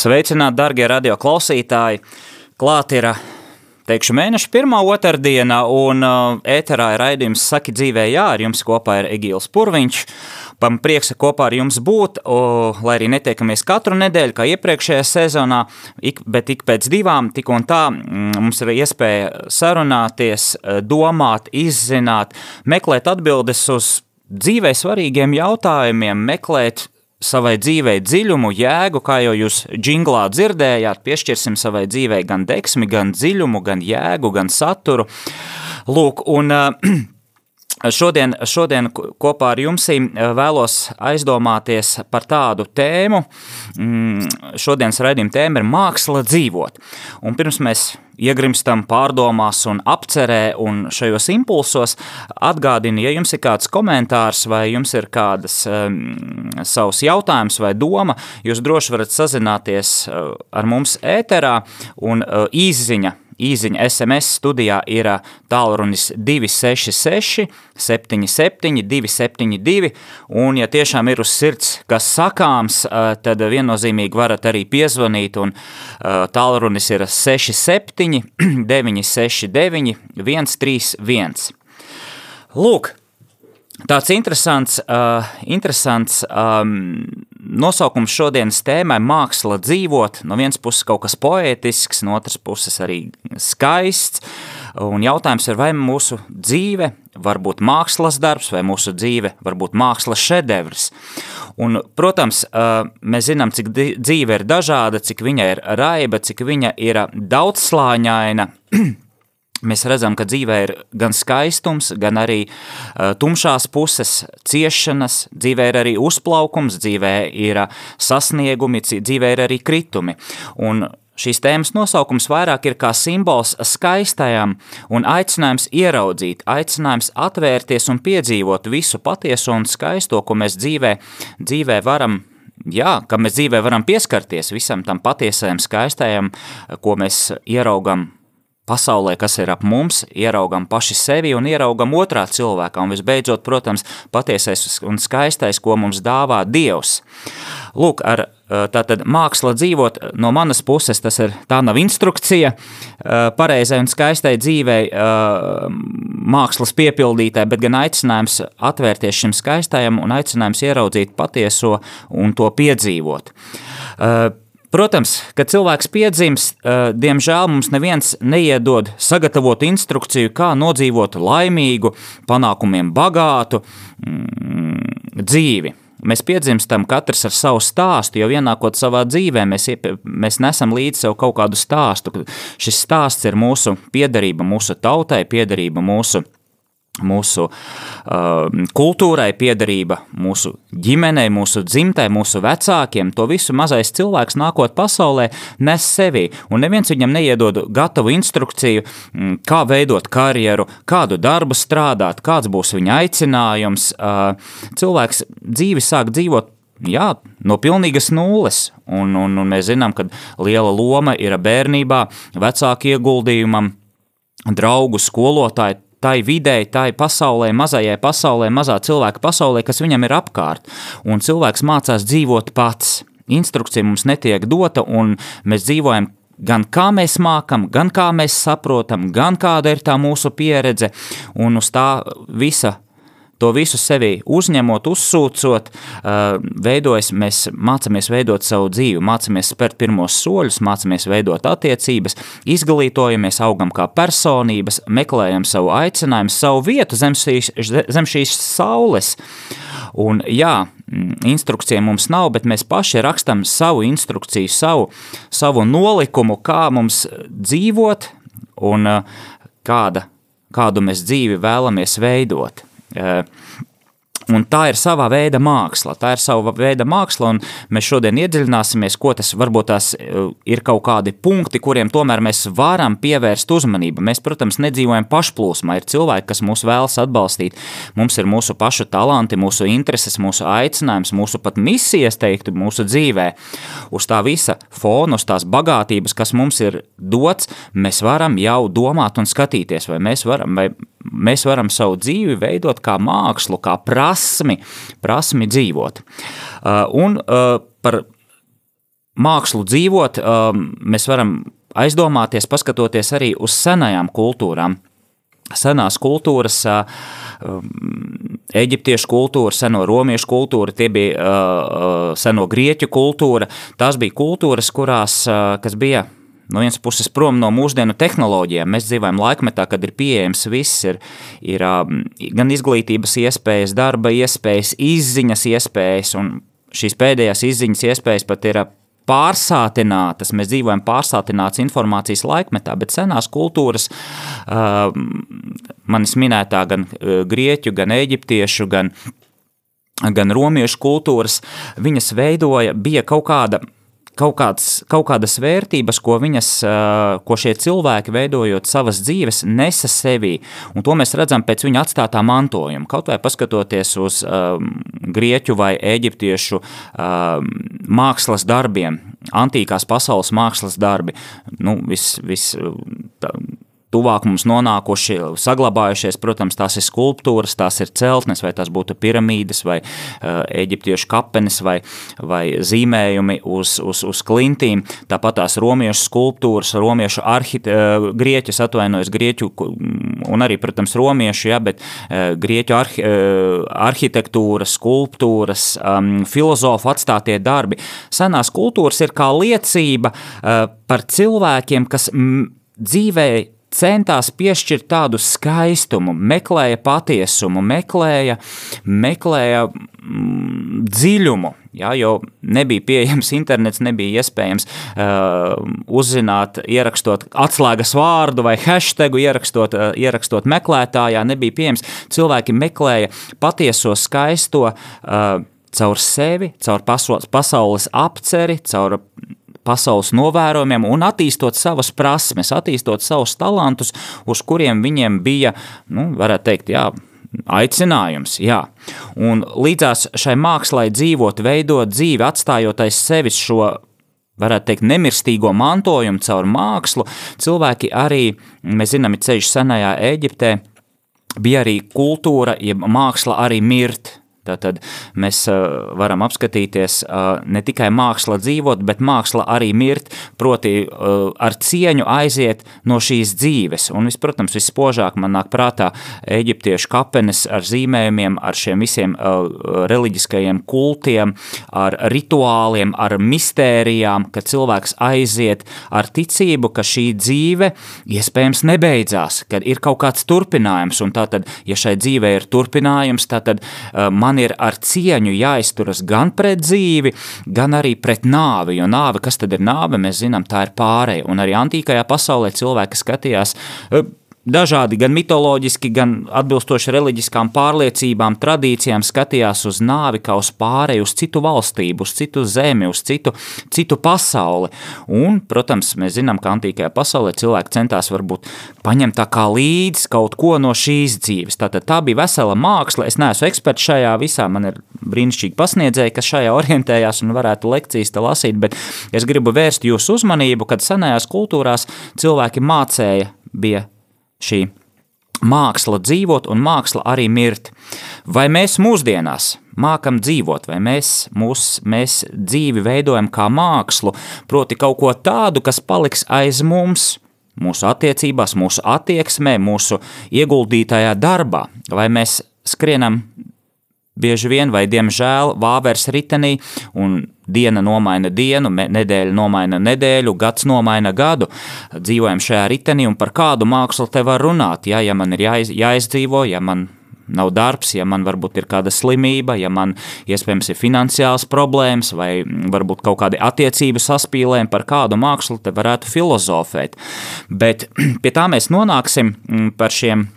Sveicināti, darbie radio klausītāji! Klāt ir teikšu, mēneša pirmā otrdiena, un uh, ēterā ir raidījums Saki dzīvē jā, ar jums kopā ir Egīls Purviņš. Man prieks kopā ar jums būt, o, lai arī netiekamies katru nedēļu, kā iepriekšējā sezonā, ik, bet ik pēc divām, tik un tā mm, mums ir iespēja sarunāties, domāt, izzināt, meklēt atbildes uz dzīvē svarīgiem jautājumiem, meklēt savai dzīvei dziļumu, jēgu, kā jau jūs džinglā dzirdējāt, piešķirsim savai dzīvei gan deksmi, gan dziļumu, gan jēgu, gan saturu. Lūk, un Šodien, šodien kopā ar jums vēlos aizdomāties par tādu tēmu. Mm, šodienas raidījuma tēma ir māksla dzīvot. Un pirms mēs iegrimstam pārdomās un apcerē un šajos impulsos, atgādini, ja jums ir kāds komentārs vai jums ir kādas um, savs jautājums vai doma, jūs droši varat sazināties uh, ar mums ēterā un uh, īziņa īziņa SMS studijā ir tālrunis 266 77 272, un ja tiešām ir uz sirds, kas sakāms, tad viennozīmīgi varat arī piezvanīt, un tālrunis ir 67 969 131. Lūk, Tāds interesants, uh, interesants um, nosaukums šodienas tēmai - māksla dzīvot. No vienas puses kaut kas poētisks, no otras puses arī skaists. Un jautājums ir, vai mūsu dzīve var būt mākslas darbs, vai mūsu dzīve var būt mākslas šedevrs. Un, protams, mēs zinām, cik dzīve ir dažāda, cik viņa ir raiba, cik viņa ir daudzslāņaina. Mēs redzam, ka dzīvē ir gan skaistums, gan arī uh, tumšās puses, ciešanas, dzīvē ir arī uzplaukums, dzīvē ir uh, sasniegumi, dzīvē ir arī kritumi. Un šīs tēmas nosaukums vairāk ir kā simbols skaistajam un aicinājums ieraudzīt, aicinājums atvērties un piedzīvot visu patieso un skaisto, ko mēs dzīvē, dzīvē varam Jā, ka mēs dzīvē varam pieskarties visam tam patiesajam, skaistajam, ko mēs ieraugam pasaulē, kas ir ap mums, ieraugam paši sevi un ieraugam otrā cilvēkā. Un visbeidzot, protams, patiesais un skaistais, ko mums dāvā Dievs. Lūk, ar tātad māksla dzīvot no manas puses, tas ir, tā nav instrukcija pareizai un skaistai dzīvei mākslas piepildītai, bet gan aicinājums atvērties šim skaistajam un aicinājums ieraudzīt patieso un to piedzīvot. Protams, kad cilvēks piedzimst, eh, diemžēl mums neviens neiedod sagatavot instrukciju, kā nodzīvot laimīgu, panākumiem bagātu mm, dzīvi. Mēs piedzimstam katrs ar savu stāstu, jau ienākot savā dzīvē, mēs, mēs nesam līdzi sev kaut kādu stāstu. Šis stāsts ir mūsu piederība mūsu tautai, piederība mūsu mūsu uh, kultūrai, piederība mūsu ģimenei, mūsu dzimtai, mūsu vecākiem. To visu mazais cilvēks nākot pasaulē nes sevī, un neviens viņam neiedod gatavu instrukciju, mm, kā veidot karjeru, kādu darbu strādāt, kāds būs viņa aicinājums. Uh, cilvēks dzīvi sāk dzīvot Jā, no pilnīgas nulles. Un, un, un mēs zinām, ka liela loma ir bērnībā, vecāku ieguldījumam, draugu, skolotāju tai videi, tai pasaulē, mazajai pasaulē, mazā cilvēka pasaulē, kas viņam ir apkārt. Un cilvēks mācās dzīvot pats. Instrukcija mums netiek dota, un mēs dzīvojam gan kā mēs mākam, gan kā mēs saprotam, gan kāda ir tā mūsu pieredze, un uz tā visa to visu sevi uzņemot, uzsūcot, veidojas, mēs mācāmies veidot savu dzīvi, mācāmies spērt pirmos soļus, mācāmies veidot attiecības, izglītojamies, augam kā personības, meklējam savu aicinājumu, savu vietu zem šīs, zem šīs saules. Un jā, instrukcija mums nav, bet mēs paši rakstam savu instrukciju, savu, savu nolikumu, kā mums dzīvot un kāda, kādu mēs dzīvi vēlamies veidot. Un tā ir sava veida māksla. Tā ir sava veida māksla, un mēs šodien iedziļināsimies, ko tas varbūt tās ir kaut kādi punkti, kuriem tomēr mēs varam pievērst uzmanību. Mēs, protams, nedzīvojam pašplūsmā. Ir cilvēki, kas mūs vēlas atbalstīt. Mums ir mūsu pašu talanti, mūsu intereses, mūsu aicinājums, mūsu pat misijas, teiktu, mūsu dzīvē. Uz tā visa fona, uz tās bagātības, kas mums ir dots, mēs varam jau domāt un skatīties, vai mēs varam, vai mēs varam savu dzīvi veidot kā mākslu, kā prasmi, prasmi dzīvot. Uh, un uh, par mākslu dzīvot um, mēs varam aizdomāties, paskatoties arī uz senajām kultūrām. Senās kultūras, uh, um, eģiptiešu kultūra, seno romiešu kultūra, tie bija seno grieķu kultūra. Tās bija kultūras, kurās, kas bija no vienas puses prom no mūsdienu tehnoloģijām. Mēs dzīvojam laikmetā, kad ir pieejams viss, ir, ir gan izglītības iespējas, darba iespējas, izziņas iespējas, un šīs pēdējās izziņas iespējas pat ir pārsātinātas, mēs dzīvojam pārsātināts informācijas laikmetā, bet senās kultūras, manis minētā gan grieķu, gan eģiptiešu, gan, gan romiešu kultūras, viņas veidoja, bija kaut kāda kaut, kāds, kaut kādas vērtības, ko, viņas, ko šie cilvēki, veidojot savas dzīves, nesa sevī. Un to mēs redzam pēc viņa atstātā mantojuma. Kaut vai paskatoties uz um, grieķu vai eģiptiešu um, mākslas darbiem, antīkās pasaules mākslas darbi. Nu, vis, vis, tā, tuvāk mums nonākuši, saglabājušies. Protams, tās ir skulptūras, tās ir celtnes, vai tās būtu piramīdas, vai uh, eģiptiešu kapenes, vai, vai zīmējumi uz, uz, uz klintīm. Tāpat tās romiešu skulptūras, romiešu arhite, uh, grieķis atvainojas grieķu, un arī, protams, romiešu, ja, bet uh, grieķu arhi, uh, arhitektūra, skulptūras, um, filozofu atstātie darbi. Senās kultūras ir kā liecība uh, par cilvēkiem, kas m, dzīvē centās piešķirt tādu skaistumu, meklēja patiesumu, meklēja, meklēja mm, dziļumu. Ja, jo nebija pieejams internets, nebija iespējams uh, uzzināt, ierakstot atslēgas vārdu vai hashtagu, ierakstot, uh, ierakstot meklētājā, nebija pieejams. Cilvēki meklēja patieso skaisto uh, caur sevi, caur pasaules apceri, caur pasaules novērojumiem un attīstot savas prasmes, attīstot savus talantus, uz kuriem viņiem bija, nu, varētu teikt, jā, aicinājums. Jā. Un līdzās šai mākslai dzīvot, veidot dzīvi, atstājot aiz sevis šo varētu teikt, nemirstīgo mantojumu caur mākslu, cilvēki arī, mēs zinām, ir ceļš senajā Eģiptē, bija arī kultūra, jeb māksla arī mirt. Tātad mēs varam apskatīties ne tikai māksla dzīvot, bet māksla arī mirt, proti ar cieņu aiziet no šīs dzīves. Un, protams, vispožāk man nāk prātā eģiptiešu kapenes ar zīmējumiem, ar šiem visiem reliģiskajiem kultiem, ar rituāliem, ar mistērijām, ka cilvēks aiziet ar ticību, ka šī dzīve iespējams nebeidzās, kad ir kaut kāds turpinājums, un tātad, ja šai dzīvē ir turpinājums, tātad man ir ar cieņu jāizturas gan pret dzīvi, gan arī pret nāvi. Jo nāve, kas tad ir nāve, mēs zinām, tā ir pārēja. Un arī antīkajā pasaulē cilvēki skatījās dažādi, gan mitoloģiski, gan atbilstoši reliģiskām pārliecībām, tradīcijām, skatījās uz nāvi kā uz pārēju, uz citu valstību, uz citu zemi, uz citu, citu pasauli. Un, protams, mēs zinām, ka antīkajā pasaulē cilvēki centās varbūt paņemt tā kā līdzi kaut ko no šīs dzīves. Tātad tā bija vesela māksla. Es neesmu eksperts šajā visā, man ir brīnišķīgi pasniedzēji, kas šajā orientējās un varētu lekcijas te lasīt, bet es gribu vērst jūsu uzmanību, kad senajās kultūrās cilvēki mācēja bija šī māksla dzīvot un māksla arī mirt. Vai mēs mūsdienās mākam dzīvot, vai mēs, mūs, mēs dzīvi veidojam kā mākslu, proti kaut ko tādu, kas paliks aiz mums, mūsu attiecībās, mūsu attieksmē, mūsu ieguldītajā darbā, vai mēs skrienam bieži vien, vai diemžēl vāvers ritenī, un diena nomaina dienu, nedēļa nomaina nedēļu, gads nomaina gadu. Dzīvojam šajā ritenī, un par kādu mākslu te var runāt, ja, ja man ir jāiz, jāizdzīvo, ja man nav darbs, ja man varbūt ir kāda slimība, ja man iespējams ir finansiāls problēmas vai varbūt kaut kādi attiecību saspīlējumi, par kādu mākslu te varētu filozofēt. Bet pie tā mēs nonāksim mm, par šiem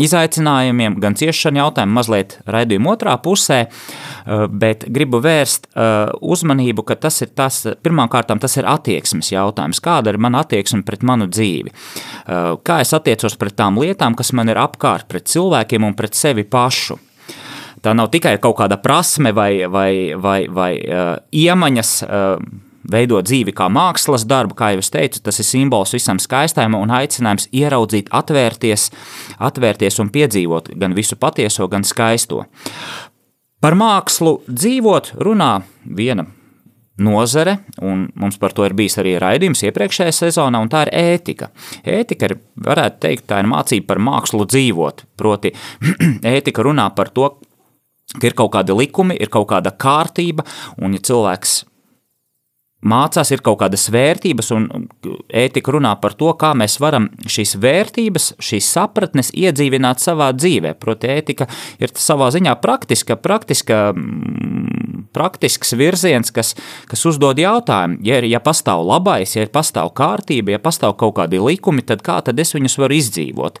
izaicinājumiem, gan ciešanu jautājumu, mazliet raidījuma otrā pusē, uh, bet gribu vērst uh, uzmanību, ka tas ir tas, pirmkārt, tas ir attieksmes jautājums. Kāda ir mana attieksme pret manu dzīvi? Uh, kā es attiecos pret tām lietām, kas man ir apkārt, pret cilvēkiem un pret sevi pašu? Tā nav tikai kaut kāda prasme vai, vai, vai, vai uh, iemaņas. Uh, veidot dzīvi kā mākslas darbu, kā jau es teicu, tas ir simbols visam skaistajam un aicinājums ieraudzīt, atvērties, atvērties un piedzīvot gan visu patieso, gan skaisto. Par mākslu dzīvot runā viena nozare, un mums par to ir bijis arī raidījums iepriekšējā sezonā, un tā ir ētika. Ētika ir, varētu teikt, tā ir mācība par mākslu dzīvot. Proti, ētika runā par to, ka ir kaut kādi likumi, ir kaut kāda kārtība, un ja cilvēks mācās, ir kaut kādas vērtības, un ētika runā par to, kā mēs varam šīs vērtības, šīs sapratnes iedzīvināt savā dzīvē. Proti, ētika ir savā ziņā praktiska, praktiska, mm, praktisks virziens, kas, kas uzdod jautājumu, ja, ja pastāv labais, ja pastāv kārtība, ja pastāv kaut kādi likumi, tad kā tad es viņus varu izdzīvot?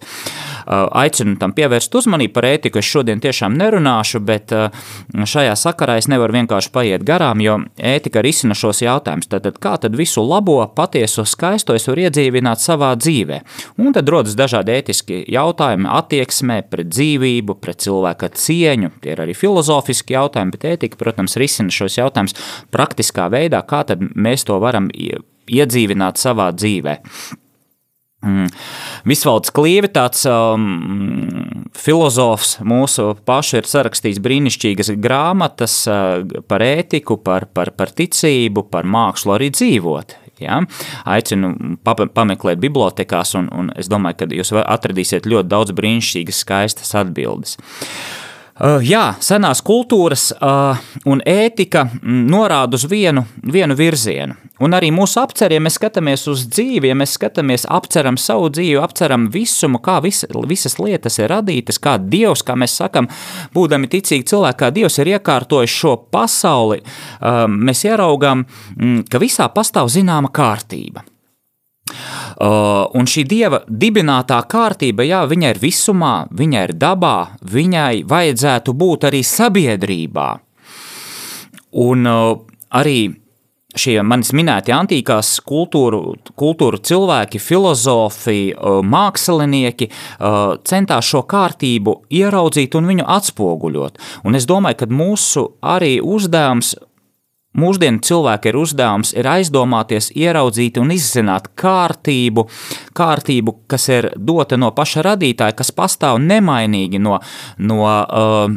Uh, aicinu tam pievērst uzmanību par ētiku, es šodien tiešām nerunāšu, bet uh, šajā sakarā es nevaru vienkārši paiet garām, jo ētika risina šos jautājumus jautājums. Tātad, kā tad visu labo, patieso, skaisto es varu iedzīvināt savā dzīvē? Un tad rodas dažādi ētiski jautājumi attieksmē pret dzīvību, pret cilvēka cieņu. Tie ir arī filozofiski jautājumi, bet ētika, protams, risina šos jautājumus praktiskā veidā, kā tad mēs to varam iedzīvināt savā dzīvē. Mm. Visvalds Klīve, tāds um, filozofs, mūsu pašu ir sarakstījis brīnišķīgas grāmatas uh, par ētiku, par, par, par ticību, par mākslu arī dzīvot. Ja? Aicinu pameklēt bibliotekās, un, un es domāju, ka jūs atradīsiet ļoti daudz brīnišķīgas, skaistas atbildes. Uh, jā, senās kultūras uh, un ētika mm, norāda uz vienu, vienu virzienu. Un arī mūsu apcerē, ja mēs skatāmies uz dzīvi, ja mēs skatāmies, apceram savu dzīvi, apceram visumu, kā vis, visas lietas ir radītas, kā Dievs, kā mēs sakam, būdami ticīgi cilvēki, kā Dievs ir iekārtojis šo pasauli, um, mēs ieraugām, mm, ka visā pastāv zināma kārtība. Uh, un šī dieva dibinātā kārtība, jā, viņai ir visumā, viņai ir dabā, viņai vajadzētu būt arī sabiedrībā. Un uh, arī šie manis minēti antīkās kultūru, kultūru cilvēki, filozofi, mākslinieki centās šo kārtību ieraudzīt un viņu atspoguļot. Un es domāju, ka mūsu arī uzdevums Mūsdienu cilvēka ir uzdevums ir aizdomāties, ieraudzīt un izzināt kārtību, kārtību, kas ir dota no paša radītāja, kas pastāv nemainīgi no, no uh,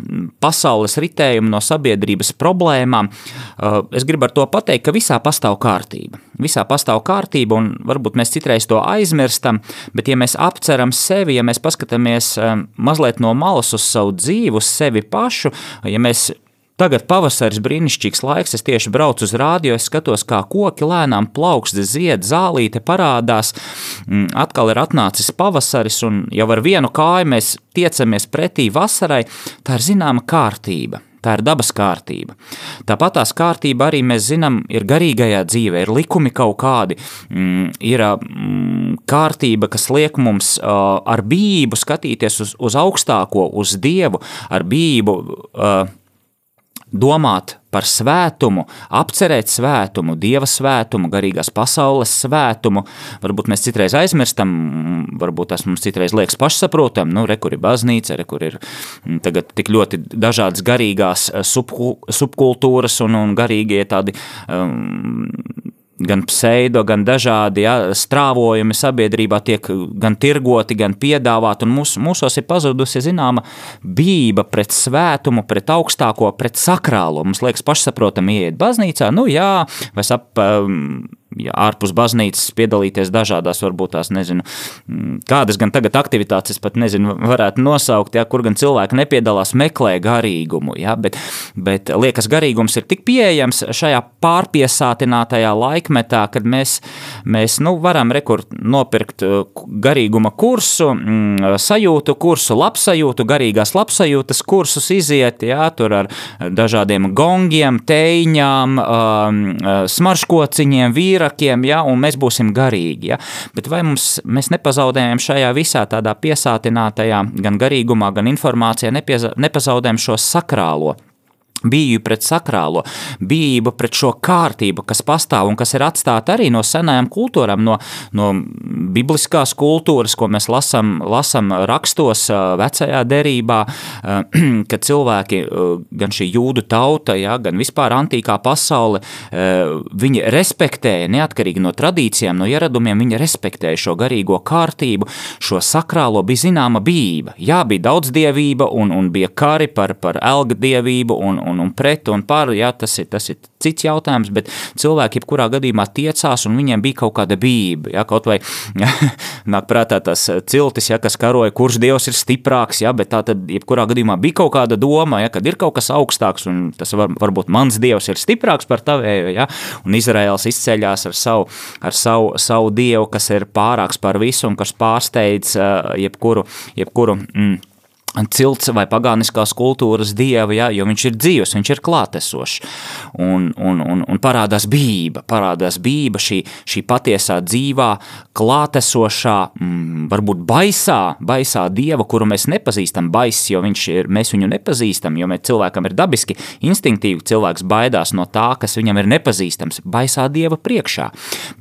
pasaules ritējuma, no sabiedrības problēmām. Uh, es gribu ar to pateikt, ka visā pastāv kārtība. Visā pastāv kārtība, un varbūt mēs citreiz to aizmirstam, bet ja mēs apceram sevi, ja mēs paskatāmies uh, mazliet no malas uz savu dzīvi, uz sevi pašu, ja mēs Tagad pavasaris brīnišķīgs laiks, es tieši braucu uz rādio, es skatos, kā koki lēnām plaukst, zied, zālīte parādās. Mm, atkal ir atnācis pavasaris, un jau ar vienu kāju mēs tiecamies pretī vasarai. Tā ir zināma kārtība. Tā ir dabas kārtība. Tāpat tās kārtība arī mēs zinām, ir garīgajā dzīvē, ir likumi kaut kādi, mm, ir mm, kārtība, kas liek mums ar bību skatīties uz, uz augstāko, uz dievu, ar bību. Uh, domāt par svētumu, apcerēt svētumu, dieva svētumu, garīgās pasaules svētumu. Varbūt mēs citreiz aizmirstam, varbūt tas mums citreiz liekas pašsaprotam, nu, re, kur ir baznīca, re, kur ir mm, tagad tik ļoti dažādas garīgās eh, subkultūras un, un garīgie tādi um, gan pseido, gan dažādi ja, strāvojumi sabiedrībā tiek gan tirgoti, gan piedāvāti, mūs, mūsos ir pazudusi zināma bība pret svētumu, pret augstāko, pret sakrālo. Mums liekas pašsaprotami ieiet baznīcā, nu jā, vai ap, um, ja ārpus baznīcas piedalīties dažādās, varbūt tās nezinu, mm, kādas gan tagad aktivitātes, es pat nezinu, varētu nosaukt, ja, kur gan cilvēki nepiedalās, meklē garīgumu, ja, bet, bet liekas, garīgums ir tik pieejams šajā pārpiesātinātajā laikmetā, kad mēs, mēs nu, varam rekord nopirkt uh, garīguma kursu, mm, sajūtu kursu, labsajūtu, garīgās labsajūtas kursus iziet, ja, tur ar dažādiem gongiem, teiņām, uh, smarškociņiem, vīra gudrākiem, ja, un mēs būsim garīgi. Ja. Bet vai mums, mēs nepazaudējam šajā visā tādā piesātinātajā gan garīgumā, gan informācijā, nepazaudējam šo sakrālo Bijība pret sakrālo, bijība pret šo kārtību, kas pastāv un kas ir atstāta arī no senajām kultūrām, no, no bibliskās kultūras, ko mēs lasām lasam rakstos, vecajā derībā, kad cilvēki, gan šī jūdu tauta, ja, gan vispār antīkā pasaule, viņi respektēja, neatkarīgi no tradīcijām, no ieradumiem, viņi respektēja šo garīgo kārtību, šo sakrālo, bija zināma bijība. Jā, bija daudz dievība un, un bija kari par, par elga dievību un, un, un pret un par, jā, tas ir, tas ir cits jautājums, bet cilvēki jebkurā gadījumā tiecās un viņiem bija kaut kāda bība, jā, kaut vai jā, nāk prātā tas ciltis, jā, kas karoja, kurš dievs ir stiprāks, jā, bet tā tad jebkurā gadījumā bija kaut kāda doma, jā, kad ir kaut kas augstāks un tas var, varbūt mans dievs ir stiprāks par tavēju, jā, un Izraels izceļās ar savu, ar savu, savu dievu, kas ir pārāks par visu un kas pārsteidz jebkuru, jebkuru mm, cilts vai pagāniskās kultūras dievu, ja, jo viņš ir dzīves, viņš ir klātesošs. Un, un, un, un parādās bība, parādās bība, šī, šī patiesā dzīvā, klātesošā, mm, varbūt baisā, baisā dieva, kuru mēs nepazīstam, baiss, jo viņš ir, mēs viņu nepazīstam, jo mēs cilvēkam ir dabiski, instinktīvi cilvēks baidās no tā, kas viņam ir nepazīstams, baisā dieva priekšā.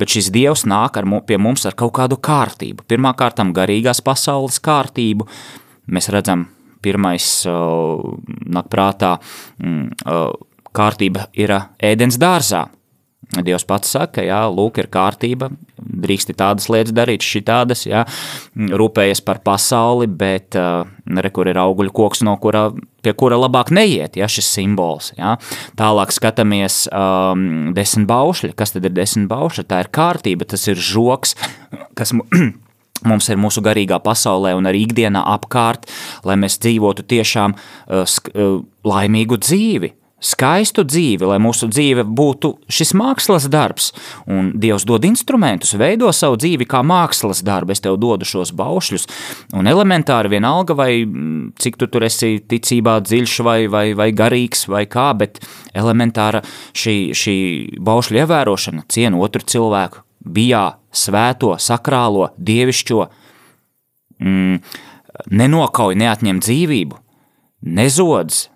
Bet šis dievs nāk ar, pie mums ar kaut kādu kārtību. Pirmkārt, garīgās pasaules kārtību, mēs redzam, pirmais nāk prātā kārtība ir ēdens dārzā. Dievs pats saka, jā, lūk, ir kārtība, drīksti tādas lietas darīt, šitādas, jā, rūpējies par pasauli, bet re, kur ir auguļu koks, no kura, pie kura labāk neiet, jā, šis simbols, jā. Tālāk skatāmies um, desmit baušļi, kas tad ir desmit baušļi, tā ir kārtība, tas ir žoks, kas mums ir mūsu garīgā pasaulē un arī ikdienā apkārt, lai mēs dzīvotu tiešām uh, laimīgu dzīvi. Skaistu dzīvi, lai mūsu dzīve būtu šis mākslas darbs, un Dievs dod instrumentus, veido savu dzīvi kā mākslas darbu. Es tev dodu šos baušļus, un elementāri vienalga, vai mm, cik tu tur esi ticībā dziļš vai, vai, vai garīgs vai kā, bet elementāra šī, šī baušļu ievērošana, cienu otru cilvēku, bijā svēto, sakrālo, dievišķo, mm, nenokauj, neatņem dzīvību, nezodz,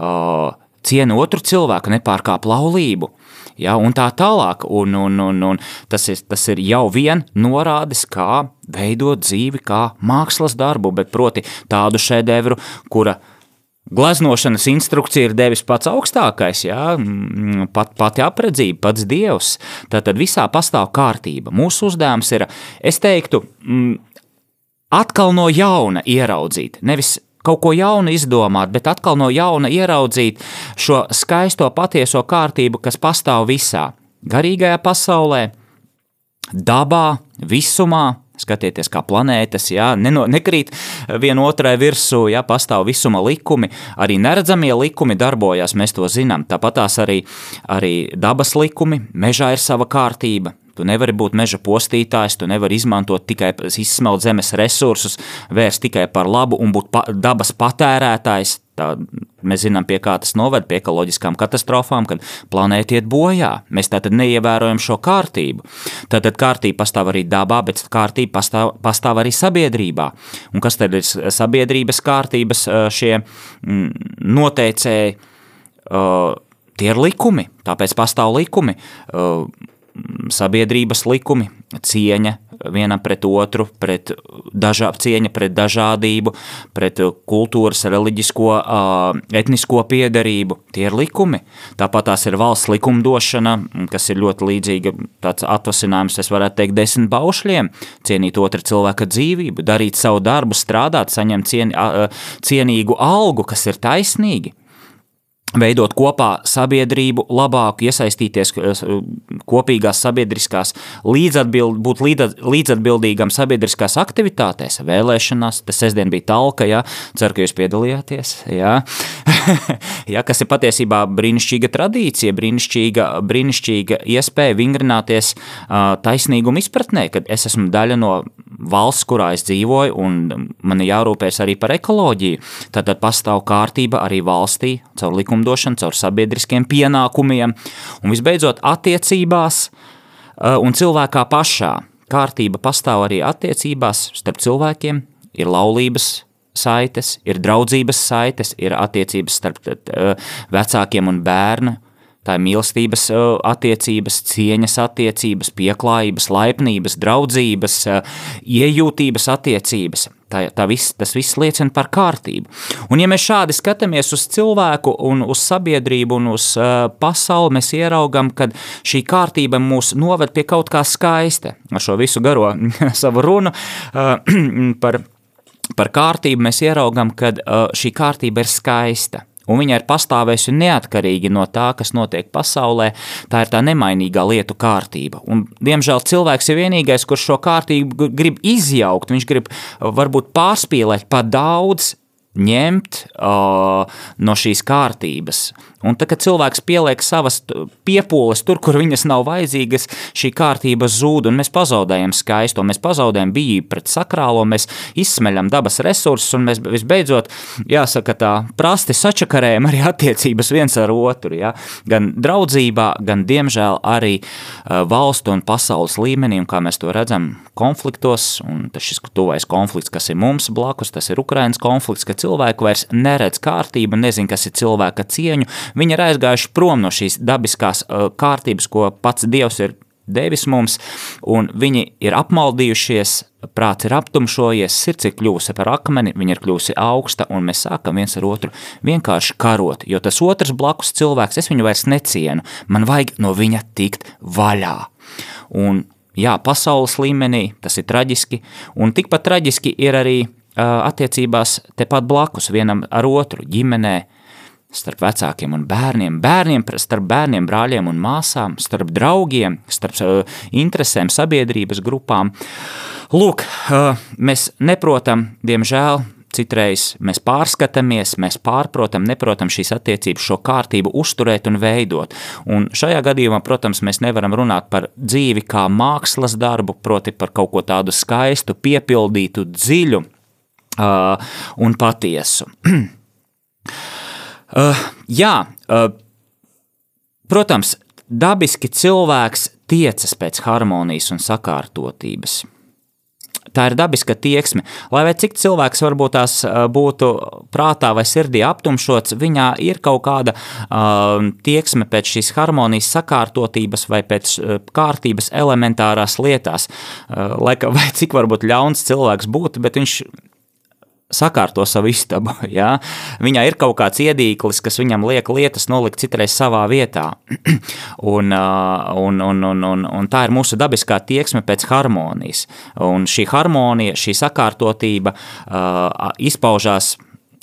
uh, ciena otru cilvēku, nepārkāp laulību. Ja, un tā tālāk, un, un, un, un tas, ir, tas ir jau vien norādes, kā veidot dzīvi, kā mākslas darbu, bet proti tādu šedevru, kura Gleznošanas instrukcija ir devis pats augstākais, jā, pat, pati apredzība, pats dievs. Tad visā pastāv kārtība. Mūsu uzdevums ir, es teiktu, atkal no jauna ieraudzīt, nevis kaut ko jaunu izdomāt, bet atkal no jauna ieraudzīt šo skaisto patieso kārtību, kas pastāv visā garīgajā pasaulē, dabā, visumā, Skatieties, kā planētas, jā, neno, nekrīt viena otrai virsū, jā, pastāv visuma likumi, arī neredzamie likumi darbojas, mēs to zinām. Tāpat tās arī, arī dabas likumi, mežā ir sava kārtība, Tu nevari būt meža postītājs, tu nevari izmantot tikai izsmelt zemes resursus, vērst tikai par labu un būt pa, dabas patērētājs. Tā, mēs zinām, pie kā tas noved pie ekoloģiskām katastrofām, kad planēta iet bojā. Mēs tātad neievērojam šo kārtību. Tātad kārtība pastāv arī dabā, bet kārtība pastāv, pastāv arī sabiedrībā. Un kas tad ir sabiedrības kārtības šie mm, noteicēji? Tie ir likumi, tāpēc pastāv likumi sabiedrības likumi, cieņa vienam pret otru, pret dažā, cieņa pret dažādību, pret kultūras, reliģisko, etnisko piedarību. Tie ir likumi. Tāpat tās ir valsts likumdošana, kas ir ļoti līdzīga tāds atvasinājums, es varētu teikt, desmit baušļiem, cienīt otra cilvēka dzīvību, darīt savu darbu, strādāt, saņemt cien, cienīgu algu, kas ir taisnīgi veidot kopā sabiedrību, labāk iesaistīties eh, kopīgās sabiedriskās, līdzatbild, būt līdzatbildīgam sabiedriskās aktivitātēs, vēlēšanās. Tas sestdien bija talka, ja, ceru, ka jūs piedalījāties, ja. ja, kas ir patiesībā brīnišķīga tradīcija, brīnišķīga, brīnišķīga iespēja vingrināties uh, taisnīguma izpratnē, kad es esmu daļa no valsts, kurā es dzīvoju, un man ir jārūpēs arī par ekoloģiju. Tad pastāv kārtība arī valstī caur likumdošanu, caur sabiedriskiem pienākumiem, un visbeidzot attiecībās un cilvēkā pašā. Kārtība pastāv arī attiecībās starp cilvēkiem, ir laulības saites, ir draudzības saites, ir attiecības starp vecākiem un bērnu. Tā ir mīlestības attiecības, cieņas attiecības, pieklājības, laipnības, draudzības, iejūtības attiecības. Tā, tā viss, tas viss liecina par kārtību. Un, ja mēs šādi skatāmies uz cilvēku, un uz sabiedrību un uz uh, pasauli, mēs ieraugām, ka šī kārtība mūs noved pie kaut kā skaista. Ar šo visu garo savu runu uh, par, par kārtību mēs ieraugām, ka uh, šī kārtība ir skaista un viņa ir pastāvējusi neatkarīgi no tā, kas notiek pasaulē. Tā ir tā nemainīgā lietu kārtība. Un, diemžēl cilvēks ir vienīgais, kurš šo kārtību grib izjaukt. Viņš grib varbūt pārspīlēt pa daudz, ņemt uh, no šīs kārtības. Un tad, kad cilvēks pieliek savas piepūles tur, kur viņas nav vajadzīgas, šī kārtība zūd un mēs pazaudējam skaisto, mēs pazaudējam bijību pret sakrālo, mēs izsmeļam dabas resursus un mēs visbeidzot, jāsaka tā, prasti sačakarējam arī attiecības viens ar otru, ja? gan draudzībā, gan diemžēl arī valstu un pasaules līmenī, un kā mēs to redzam konfliktos, un šis tuvais konflikts, kas ir mums blakus, tas ir Ukrainas konflikts, ka cilvēku vairs neredz kārtību, nezin, kas ir cilvēka cieņu, Viņi ir aizgājuši prom no šīs dabiskās kārtības, ko pats Dievs ir devis mums, un viņi ir apmaldījušies, prāts ir aptumšojies, sirds ir kļuvusi par akmeni, viņa ir kļuvusi augsta, un mēs sākam viens ar otru vienkārši karot, jo tas otrs blakus cilvēks, es viņu vairs necienu, man vajag no viņa tikt vaļā. Un jā, pasaules līmenī tas ir traģiski, un tikpat traģiski ir arī uh, attiecībās tepat blakus vienam ar otru, ģimenē, starp vecākiem un bērniem, bērniem starp bērniem, brāļiem un māsām, starp draugiem, starp uh, interesēm, sabiedrības grupām. Lūk, uh, mēs neprotam, diemžēl, citreiz mēs pārskatāmies, mēs pārprotam, neprotam šīs attiecības, šo kārtību uzturēt un veidot. Un šajā gadījumā, protams, mēs nevaram runāt par dzīvi kā mākslas darbu, proti par kaut ko tādu skaistu, piepildītu, dziļu uh, un patiesu. Uh, jā, uh, protams, dabiski cilvēks tiecas pēc harmonijas un sakārtotības. Tā ir dabiska tieksme. Lai arī cik cilvēks varbūt tās uh, būtu prātā vai sirdī aptumšots, viņā ir kaut kāda uh, tieksme pēc šīs harmonijas, sakārtotības vai pēc uh, kārtības elementārās lietās. Uh, lai vai cik varbūt ļauns cilvēks būtu, bet viņš sakārto savu istabu. Ja? Viņā ir kaut kāds iedīklis, kas viņam liek lietas nolikt citreiz savā vietā. un, un, un, un, un, un tā ir mūsu dabiskā tieksme pēc harmonijas. Un šī harmonija, šī sakārtotība uh, izpaužās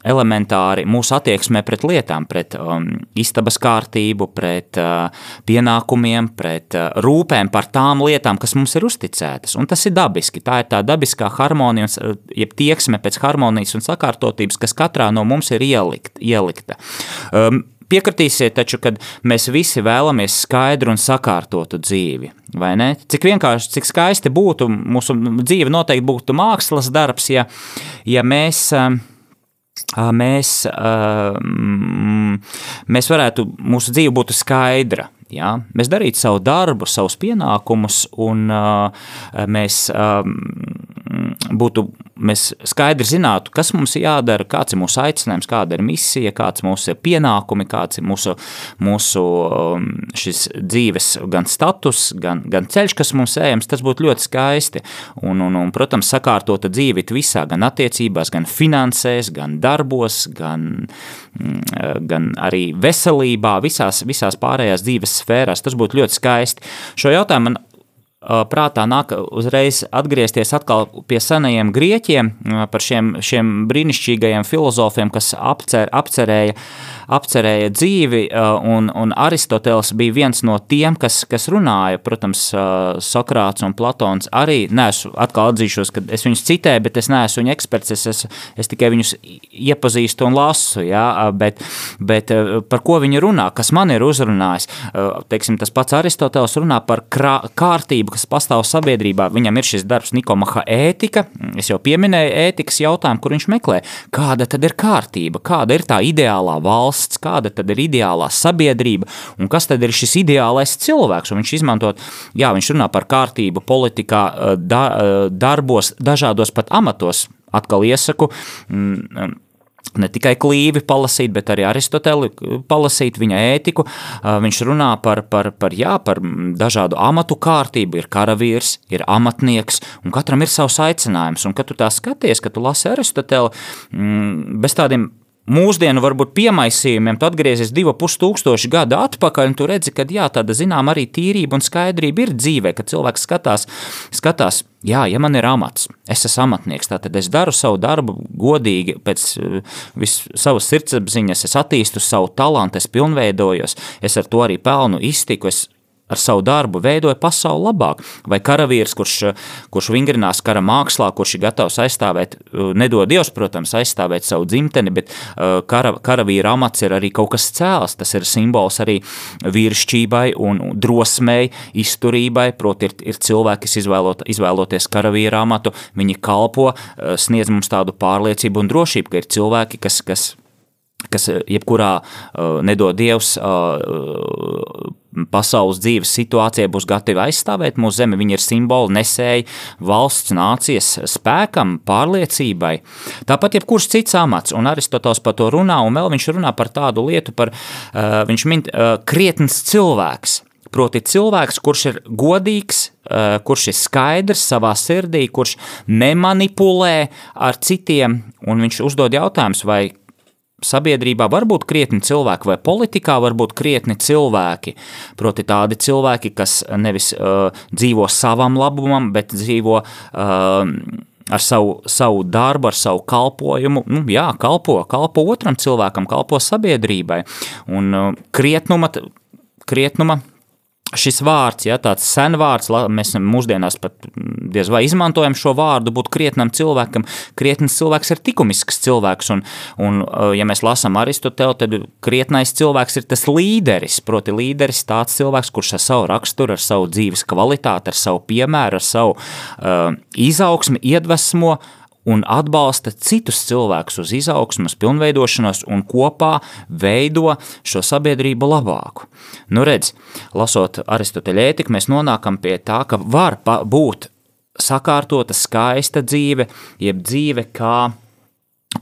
elementāri mūsu attieksmē pret lietām, pret um, istabas kārtību, pret uh, pienākumiem, pret uh, rūpēm par tām lietām, kas mums ir uzticētas. Un tas ir dabiski. Tā ir tā dabiskā harmonija, uh, jeb tieksme pēc harmonijas un sakārtotības, kas katrā no mums ir ielikt, ielikta. Um, Piekritīsiet, taču, kad mēs visi vēlamies skaidru un sakārtotu dzīvi? Cik vienkārši, cik skaisti būtu, mūsu dzīve noteikti būtu mākslas darbs, ja, ja mēs uh, mēs, mēs varētu, mūsu dzīve būtu skaidra. Ja? Mēs darītu savu darbu, savus pienākumus, un mēs būtu, mēs skaidri zinātu, kas mums ir jādara, kāds ir mūsu aicinājums, kāda ir misija, kāds ir mūsu pienākumi, kāds ir mūsu, mūsu šis dzīves gan status, gan, gan ceļš, kas mums ejams, tas būtu ļoti skaisti. Un, un, un protams, sakārtota dzīve visā, gan attiecībās, gan finansēs, gan darbos, gan, mm, gan arī veselībā, visās, visās pārējās dzīves sfērās. Tas būtu ļoti skaisti. Šo jautājumu man prātā nāk uzreiz atgriezties atkal pie senajiem grieķiem, par šiem, šiem brīnišķīgajiem filozofiem, kas apcer, apcerēja uh, apcerēja dzīvi, un, un Aristoteles bija viens no tiem, kas, kas runāja, protams, Sokrāts un Platons arī, neesmu, atkal atzīšos, ka es viņus citēju, bet es neesmu viņu eksperts, es, es, es tikai viņus iepazīstu un lasu, ja, bet, bet par ko viņi runā, kas man ir uzrunājis, teiksim, tas pats Aristoteles runā par krā, kārtību kas pastāv sabiedrībā. Viņam ir šis darbs, Nikomaha ētika. Es jau pieminēju ētikas jautājumu, kur viņš meklē, kāda tad ir kārtība, kāda ir tā ideālā valsts, kāda tad ir ideālā sabiedrība un kas tad ir šis ideālais cilvēks. Un viņš izmantot, jā, viņš runā par kārtību politikā, da, darbos, dažādos pat amatos. Atkal iesaku. Mm, ne tikai klīvi palasīt, bet arī Aristoteli palasīt viņa ētiku. Viņš runā par, par, par, jā, par dažādu amatu kārtību. Ir karavīrs, ir amatnieks, un katram ir savs aicinājums. Un, kad tu tā skaties, kad tu lasi Aristoteli, mm, bez tādiem mūsdienu varbūt piemaisījumiem, tu atgriezies divu tūkstošu gadu atpakaļ, un tu redzi, ka jā, tāda zinām arī tīrība un skaidrība ir dzīvē, kad cilvēks skatās, skatās, jā, ja man ir amats, es esmu amatnieks, tad es daru savu darbu godīgi, pēc uh, vis, savas sirdsapziņas, es attīstu savu talantu, es pilnveidojos, es ar to arī pelnu iztiku, es ar savu darbu veidoja pasauli labāk. Vai karavīrs, kurš, kurš vingrinās kara mākslā, kurš ir gatavs aizstāvēt, nedod Dievs, protams, aizstāvēt savu dzimteni, bet uh, kara, karavīra amats ir arī kaut kas cēls. Tas ir simbols arī vīrišķībai un drosmei, izturībai. Proti, ir, ir cilvēki, kas izvēlot, izvēloties karavīra amatu, viņi kalpo, uh, sniedz mums tādu pārliecību un drošību, ka ir cilvēki, kas, kas kas jebkurā uh, nedod Dievs uh, pasaules dzīves situācijā būs gatavi aizstāvēt mūsu zemi. Viņi ir simboli nesēji valsts, nācijas spēkam, pārliecībai. Tāpat jebkurš cits amats, un Aristotelis par to runā, un vēl viņš runā par tādu lietu, par, uh, viņš min krietns cilvēks. Proti, cilvēks, kurš ir godīgs, kurš ir skaidrs savā sirdī, kurš nemanipulē ar citiem, un viņš uzdod jautājumus, vai sabiedrībā var būt krietni cilvēki, vai politikā var būt krietni cilvēki. Proti, tādi cilvēki, kas nevis uh, dzīvo savam labumam, bet dzīvo. Uh, ar savu, savu darbu, ar savu kalpošanu, nu, jā, kalpo, kalpo otram cilvēkam, kalpo sabiedrībai. Un uh, krietnuma, krietnuma šis vārds, ja tāds sen vārds, mēs mūsdienās pat diez vai izmantojam šo vārdu, būt krietnam cilvēkam. Krietns cilvēks ir likumisks cilvēks, un, un ja mēs lasām Aristotelu, tad krietnais cilvēks ir tas līderis. Proti, līderis tāds cilvēks, kurš ar savu raksturu, ar savu dzīves kvalitāti, ar savu piemēru, ar savu uh, izaugsmi iedvesmo un atbalsta citus cilvēkus uz izaugsmu, pilnveidošanos un kopā veido šo sabiedrību labāku. Nu, redz, lasot Aristoteļa ētiku, mēs nonākam pie tā, ka var būt sakārtota, skaista dzīve, jeb dzīve kā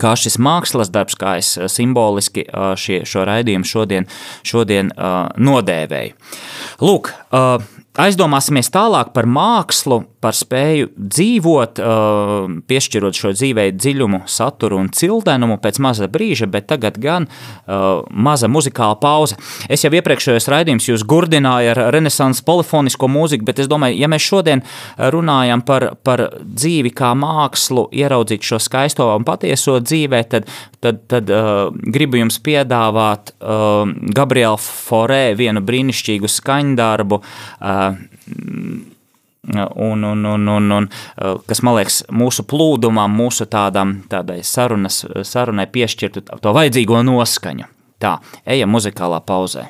kā šis mākslas darbs, kā es simboliski šie, šo raidījumu šodien, šodien uh, nodēvēju. Lūk, aizdomāsimies tālāk par mākslu, par spēju dzīvot, piešķirot šo dzīvei dziļumu, saturu un cildenumu pēc maza brīža, bet tagad gan maza muzikāla pauze. Es jau iepriekšējos raidījums jūs gurdināju ar renesanses polifonisko mūziku, bet es domāju, ja mēs šodien runājam par, par dzīvi kā mākslu, ieraudzīt šo skaisto un patieso dzīvē, tad, tad, tad uh, gribu jums piedāvāt uh, Gabriela Forē vienu brīnišķīgu skaņdarbu, uh, Un, un, un, un, un, kas man liekas, mūsu plūdumam, mūsu tādam, tādai sarunas, sarunai piešķirtu to vajadzīgo noskaņu. Tā, ejam muzikālā pauzē.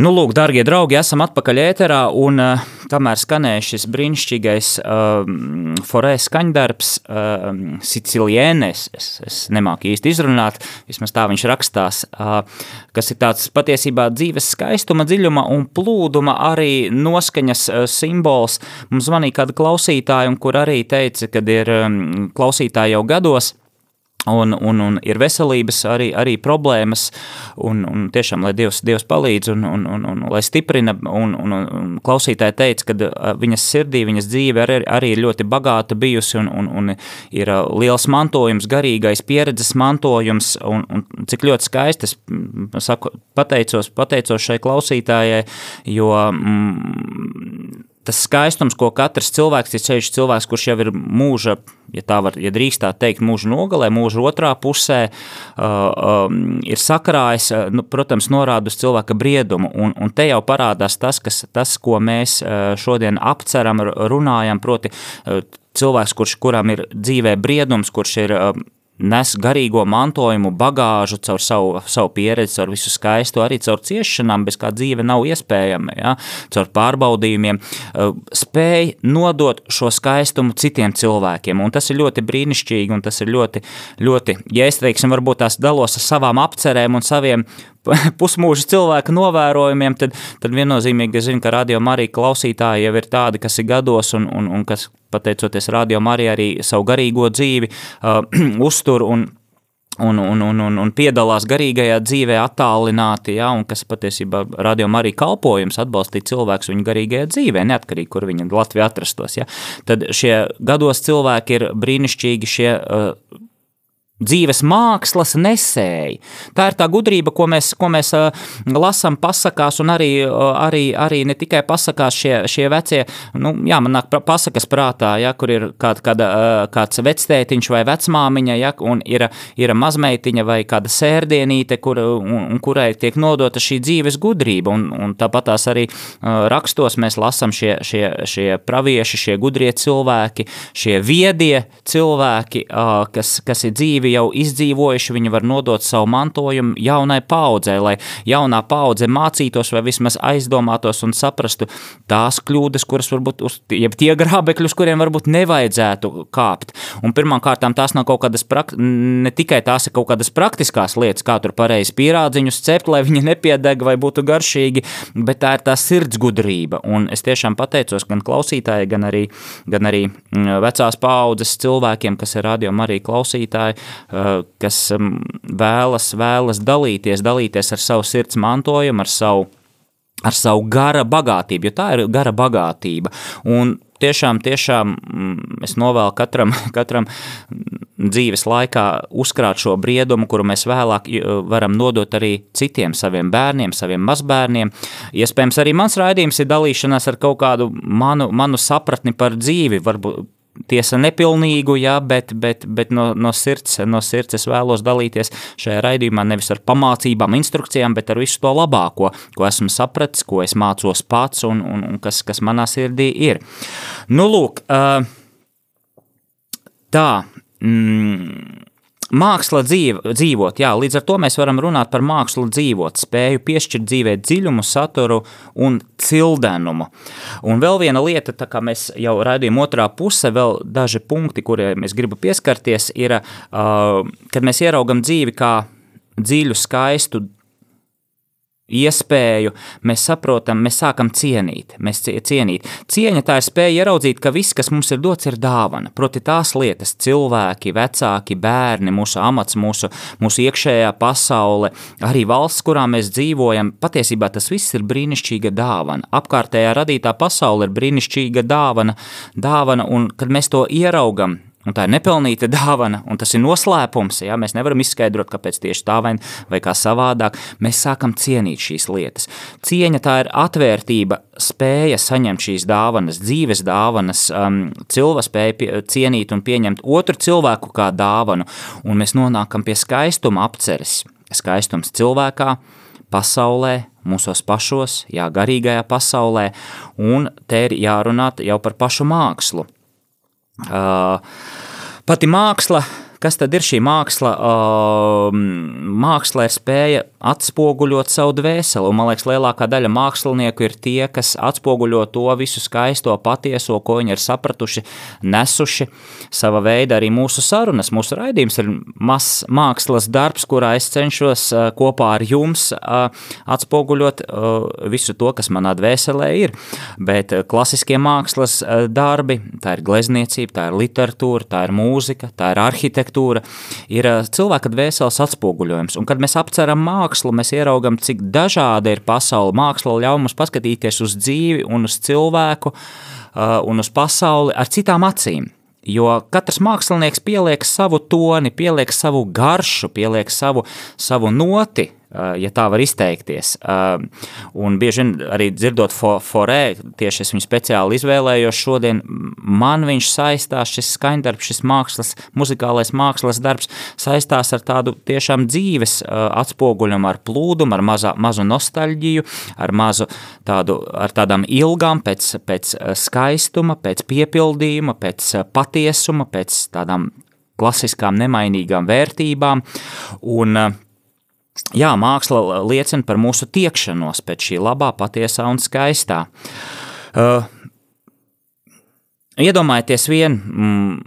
Nu, lūk, darbie draugi, esam atpakaļ ēterā, un uh, kamēr skanēja šis brīnišķīgais uh, forē skaņdarbs, uh, Sicilienes, es, es nemāku īsti izrunāt, vismaz tā viņš rakstās, uh, kas ir tāds patiesībā dzīves skaistuma, dziļuma un plūduma arī noskaņas uh, simbols. Mums zvanīja kāda klausītāja, un kur arī teica, kad ir um, klausītāji jau gados, Un, un, un ir veselības arī, arī problēmas, un, un tiešām, lai Dievs, Dievs palīdz un, un, un, un lai stiprina, un, un, un klausītāji teica, ka viņas sirdī, viņas dzīve arī, arī ir ļoti bagāta bijusi, un, un, un ir liels mantojums, garīgais pieredzes mantojums, un, un cik ļoti skaisti es saku, pateicos, pateicos šai klausītājai, jo mm, tas skaistums, ko katrs cilvēks, ir ceļš cilvēks, kurš jau ir mūža, ja tā var, ja drīkst tā teikt, mūža nogalē, mūža otrā pusē, uh, um, ir sakrājis, uh, nu, protams, norāda uz cilvēka briedumu, un, un te jau parādās tas, kas, tas, ko mēs uh, šodien apceram, runājam, proti uh, cilvēks, kurš, kuram ir dzīvē briedums, kurš ir uh, nes garīgo mantojumu, bagāžu caur savu, savu pieredzi, caur visu skaisto, arī caur ciešanām, bez kā dzīve nav iespējama, ja? caur pārbaudījumiem, eh, spēj nodot šo skaistumu citiem cilvēkiem. Un tas ir ļoti brīnišķīgi, un tas ir ļoti, ļoti ja es teiksim, varbūt tās dalos ar savām apcerēm un saviem pusmūža cilvēka novērojumiem, tad, tad viennozīmīgi es zinu, ka radio Marija klausītāji jau ir tādi, kas ir gados un, un, un kas, pateicoties radio Marija, arī savu garīgo dzīvi uh, uztur un un, un, un, un, un piedalās garīgajā dzīvē attālināti, ja, un kas patiesībā radījuma arī kalpojums atbalstīt cilvēkus viņu garīgajā dzīvē, neatkarīgi, kur viņi Latvijā atrastos. Ja. Tad šie gados cilvēki ir brīnišķīgi šie uh, dzīves mākslas nesēji. Tā ir tā gudrība, ko mēs, ko mēs lasām pasakās, un arī, arī, arī ne tikai pasakās šie, šie vecie, nu, jā, man nāk pasakas prātā, ja, kur ir kād, kāda, uh, kāds vectētiņš vai vecmāmiņa, ja, un ir, ir mazmeitiņa vai kāda sērdienīte, kur, un, un kurai tiek nodota šī dzīves gudrība, un, un tāpat tās arī rakstos mēs lasām šie, šie, šie pravieši, šie gudrie cilvēki, šie viedie cilvēki, kas, kas ir dzīvi jau izdzīvojuši, viņi var nodot savu mantojumu jaunai paudzei, lai jaunā paudze mācītos vai vismaz aizdomātos un saprastu tās kļūdas, kuras varbūt, uz, jeb tie grābekļi, uz kuriem varbūt nevajadzētu kāpt. Un pirmkārt, tās nav kaut kādas, ne tikai tās ir kaut kādas praktiskās lietas, kā tur pareizi pierādziņus cept, lai viņi nepiedeg vai būtu garšīgi, bet tā ir tā sirdsgudrība. Un es tiešām pateicos gan klausītāji, gan arī, gan arī vecās paudzes cilvēkiem, kas ir radio arī klausītāji, kas mm, vēlas, vēlas dalīties, dalīties ar savu sirds mantojumu, ar savu, ar savu gara bagātību, jo tā ir gara bagātība. Un tiešām, tiešām mm, es novēlu katram, katram dzīves laikā uzkrāt šo briedumu, kuru mēs vēlāk varam nodot arī citiem saviem bērniem, saviem mazbērniem. Iespējams, arī mans raidījums ir dalīšanās ar kaut kādu manu, manu sapratni par dzīvi, varbūt tiesa nepilnīgu, jā, bet, bet, bet no, no, sirds, no sirds es vēlos dalīties šajā raidījumā nevis ar pamācībām, instrukcijām, bet ar visu to labāko, ko esmu sapratis, ko es mācos pats un, un, un kas, kas manā sirdī ir. Nu, lūk, tā. Mm, Māksla dzīv, dzīvot, jā, līdz ar to mēs varam runāt par mākslu dzīvot, spēju piešķirt dzīvē dziļumu, saturu un cildenumu. Un vēl viena lieta, tā kā mēs jau raidījām otrā puse, vēl daži punkti, kuriem es gribu pieskarties, ir, uh, kad mēs ieraugam dzīvi kā dziļu, skaistu, iespēju, mēs saprotam, mēs sākam cienīt. Mēs cienīt. Cieņa tā ir spēja ieraudzīt, ka viss, kas mums ir dots, ir dāvana. Proti tās lietas, cilvēki, vecāki, bērni, mūsu amats, mūsu, mūsu iekšējā pasaule, arī valsts, kurā mēs dzīvojam, patiesībā tas viss ir brīnišķīga dāvana. Apkārtējā radītā pasaule ir brīnišķīga dāvana, dāvana un kad mēs to ieraugam, Un tā ir nepelnīta dāvana, un tas ir noslēpums. Ja? Mēs nevaram izskaidrot, kāpēc tieši tā vai, vai kā savādāk. Mēs sākam cienīt šīs lietas. Cieņa tā ir atvērtība, spēja saņemt šīs dāvanas, dzīves dāvanas, um, cilvēka spēja pie, cienīt un pieņemt otru cilvēku kā dāvanu, un mēs nonākam pie skaistuma apceres. Skaistums cilvēkā, pasaulē, mūsos pašos, jā, garīgajā pasaulē, un te ir jārunā jau par pašu mākslu. Uh, pati māksla kas tad ir šī māksla? Mākslā ir spēja atspoguļot savu dvēseli, un man liekas, lielākā daļa mākslinieku ir tie, kas atspoguļo to visu skaisto, patieso, ko viņi ir sapratuši, nesuši sava veida arī mūsu sarunas. Mūsu raidījums ir mazs mākslas darbs, kurā es cenšos kopā ar jums atspoguļot visu to, kas manā dvēselē ir. Bet klasiskie mākslas darbi, tā ir glezniecība, tā ir literatūra, tā ir mūzika, tā ir arhitektūra, ir cilvēka dvēseles atspoguļojums. Un kad mēs apceram mākslu, mēs ieraugam, cik dažāda ir pasaule. Māksla ļauj mums paskatīties uz dzīvi un uz cilvēku uh, un uz pasauli ar citām acīm. Jo katrs mākslinieks pieliek savu toni, pieliek savu garšu, pieliek savu, savu noti Eh, ja tā var izteikties. Eh, un bieži vien arī dzirdot forē, tieši es viņu speciāli izvēlējos šodien, man viņš saistās, šis skaņdarbs, šis mākslas, muzikālais mākslas darbs saistās ar tādu tiešām dzīves eh, atspoguļumu, ar plūdumu, ar mazā, mazu nostalģiju, ar mazu tādu, ar tādām ilgām pēc, pēc skaistuma, pēc piepildījuma, pēc patiesuma, pēc tādām klasiskām nemainīgām vērtībām, un uh, jā, māksla liecina par mūsu tiekšanos pēc šī labā, patiesā un skaistā. Uh, iedomājieties, vien mm,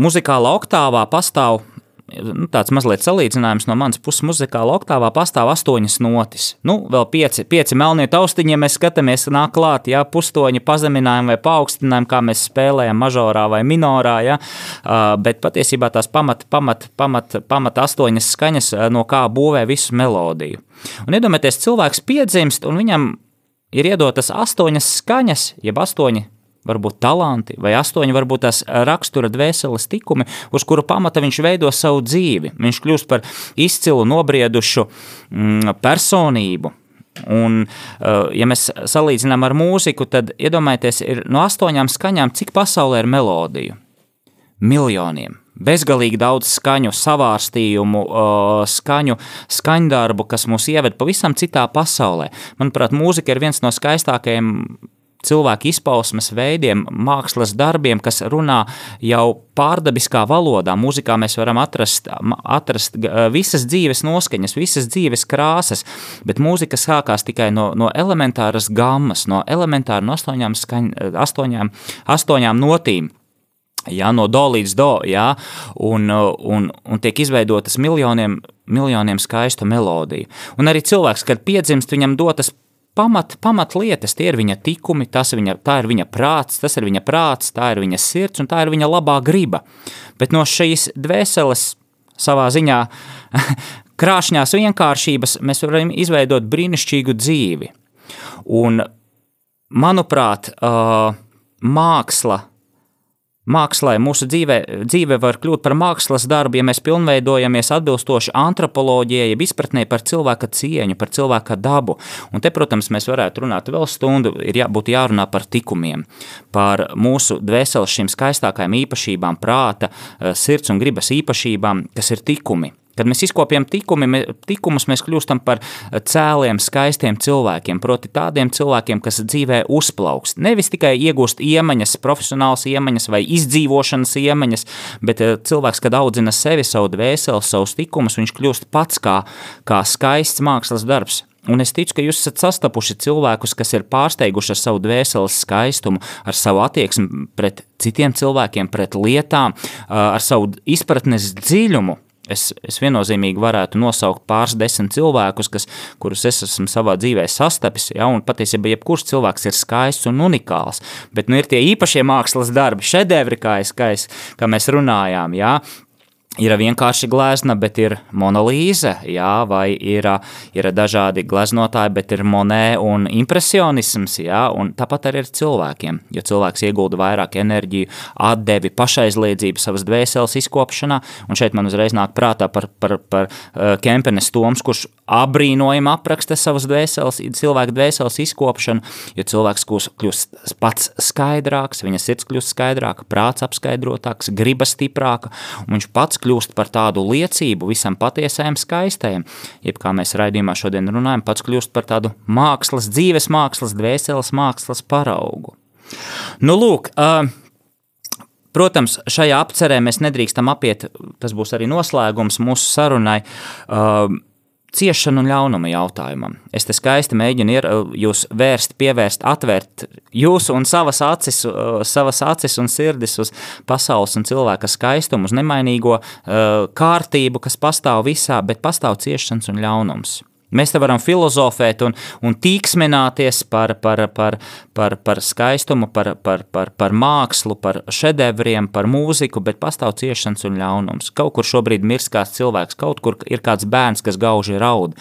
muzikālā oktāvā pastāv nu, tāds mazliet salīdzinājums no manas puses muzikāla oktāvā pastāv astoņas notis. Nu, vēl pieci, pieci melnie taustiņi, ja mēs skatāmies, nāk klāt, ja pustoņi pazeminājumi vai paaugstinājumi, kā mēs spēlējam mažorā vai minorā, ja, bet patiesībā tās pamat, pamat, pamat, pamat astoņas skaņas, no kā būvē visu melodiju. Un iedomājieties, cilvēks piedzimst un viņam ir iedotas astoņas skaņas, jeb astoņi varbūt talanti, vai astoņi varbūt tās rakstura dvēseles tikumi, uz kuru pamata viņš veido savu dzīvi. Viņš kļūst par izcilu, nobriedušu mm, personību. Un, uh, ja mēs salīdzinām ar mūziku, tad iedomājieties, ir no astoņām skaņām, cik pasaulē ir melodiju? Miljoniem. Bezgalīgi daudz skaņu, savārstījumu, uh, skaņu, skaņdarbu, kas mūs ieved pavisam citā pasaulē. Manuprāt, mūzika ir viens no skaistākajiem cilvēku izpausmes veidiem, mākslas darbiem, kas runā jau pārdabiskā valodā. Mūzikā mēs varam atrast, atrast visas dzīves noskaņas, visas dzīves krāsas, bet mūzika sākās tikai no, no elementāras gammas, no elementāra no astoņām, skaņ, astoņām, astoņām notīm. Jā, no do līdz do, jā, un, un, un tiek izveidotas miljoniem, miljoniem skaistu melodiju. Un arī cilvēks, kad piedzimst, viņam dotas pamat, pamat lietas, tie ir viņa tikumi, viņa, tā ir viņa prāts, tas ir viņa prāts, tā ir viņa sirds un tā ir viņa labā griba. Bet no šīs dvēseles savā ziņā krāšņās vienkāršības mēs varam izveidot brīnišķīgu dzīvi. Un, manuprāt, māksla Mākslā mūsu dzīvē, dzīve var kļūt par mākslas darbu, ja mēs pilnveidojamies atbilstoši antropoloģijai, jeb izpratnē par cilvēka cieņu, par cilvēka dabu. Un te, protams, mēs varētu runāt vēl stundu, ir jābūt jārunā par tikumiem, par mūsu dvēseles šīm skaistākajām īpašībām, prāta, eh, sirds un gribas īpašībām, kas ir tikumi. Kad mēs izkopjam tikumi, tikumus, mēs kļūstam par eh, cēliem, skaistiem cilvēkiem, proti tādiem cilvēkiem, kas dzīvē uzplaukst. Nevis tikai iegūst iemaņas, profesionāls iemaņas vai izdzīvošanas iemaņas, bet eh, cilvēks, kad audzina sevi, savu dvēseli, savus tikumus, viņš kļūst pats kā, kā skaists mākslas darbs. Un es ticu, ka jūs esat sastapuši cilvēkus, kas ir pārsteiguši ar savu dvēseles skaistumu, ar savu attieksmi pret citiem cilvēkiem, pret lietām, ar savu izpratnes dziļumu, Es, es viennozīmīgi varētu nosaukt pāris desmit cilvēkus, kas, kurus es esmu savā dzīvē sastapis. Ja, un patiesībā jebkurš cilvēks ir skaists un unikāls. Bet nu, ir tie īpašie mākslas darbi, šedevri, kā, es, kā, es, kā mēs runājām. Ja, ir vienkārši glezna, bet ir monolīze, jā, vai ir, ir dažādi gleznotāji, bet ir monē un impresionisms, jā, un tāpat arī ar cilvēkiem, jo cilvēks iegulda vairāk enerģiju, atdevi pašaizliedzību savas dvēseles izkopšanā, un šeit man uzreiz nāk prātā par, par, par Kempenes Toms, kurš abrīnojami apraksta savas dvēseles, cilvēka dvēseles izkopšanu, jo cilvēks kļūst pats skaidrāks, viņa sirds kļūst skaidrāka, prāts apskaidrotāks, griba stiprāka, un viņš pats kļūst par tādu liecību visam patiesajam skaistajam, jeb kā mēs raidījumā šodien runājam, pats kļūst par tādu mākslas, dzīves mākslas, dvēseles mākslas paraugu. Nu, lūk, uh, Protams, šajā apcerē mēs nedrīkstam apiet, tas būs arī noslēgums mūsu sarunai. Uh, ciešanu un ļaunuma jautājumam. Es te skaisti mēģinu ir, jūs vērst, pievērst, atvērt jūsu un savas acis, savas acis un sirdis uz pasaules un cilvēka skaistumu, uz nemainīgo kārtību, kas pastāv visā, bet pastāv ciešanas un ļaunums. Mēs te varam filozofēt un, un tīksmināties par, par, par, par, par skaistumu, par, par, par, par mākslu, par šedevriem, par mūziku, bet pastāv ciešanas un ļaunums. Kaut kur šobrīd mirst kāds cilvēks, kaut kur ir kāds bērns, kas gauži raud.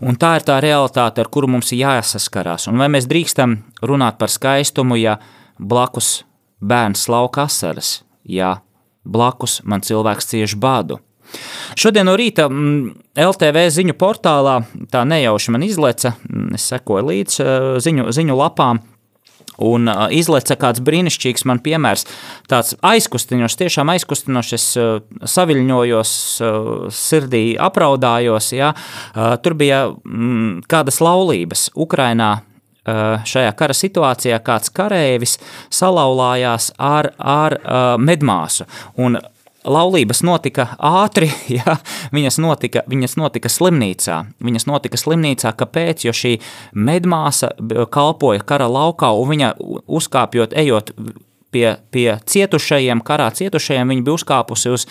Un tā ir tā realitāte, ar kuru mums ir jāsaskarās. Un vai mēs drīkstam runāt par skaistumu, ja blakus bērns lauka asaras, ja blakus man cilvēks cieši badu? Šodien no rīta mm, LTV ziņu portālā tā nejauši man izleca, mm, es sekoju līdz eh, ziņu, ziņu lapām. Un uh, izlaica kāds brīnišķīgs man piemērs, tāds aizkustinošs, tiešām aizkustinošs. Es uh, saviļņojos, sirdī apraudājos. Ja? Tur bija mm, kādas laulības Ukrainā. Šajā kara situācijā kāds kareivis salauzās ar, ar medmāsu. Un laulības notika ātri, ja, viņas, notika, viņas notika slimnīcā. Viņas notika slimnīcā, kāpēc? Jo šī medmāsa kalpoja kara laukā, un viņa uzkāpjot, ejot pie, pie cietušajiem, karā cietušajiem, viņa bija uzkāpusi uz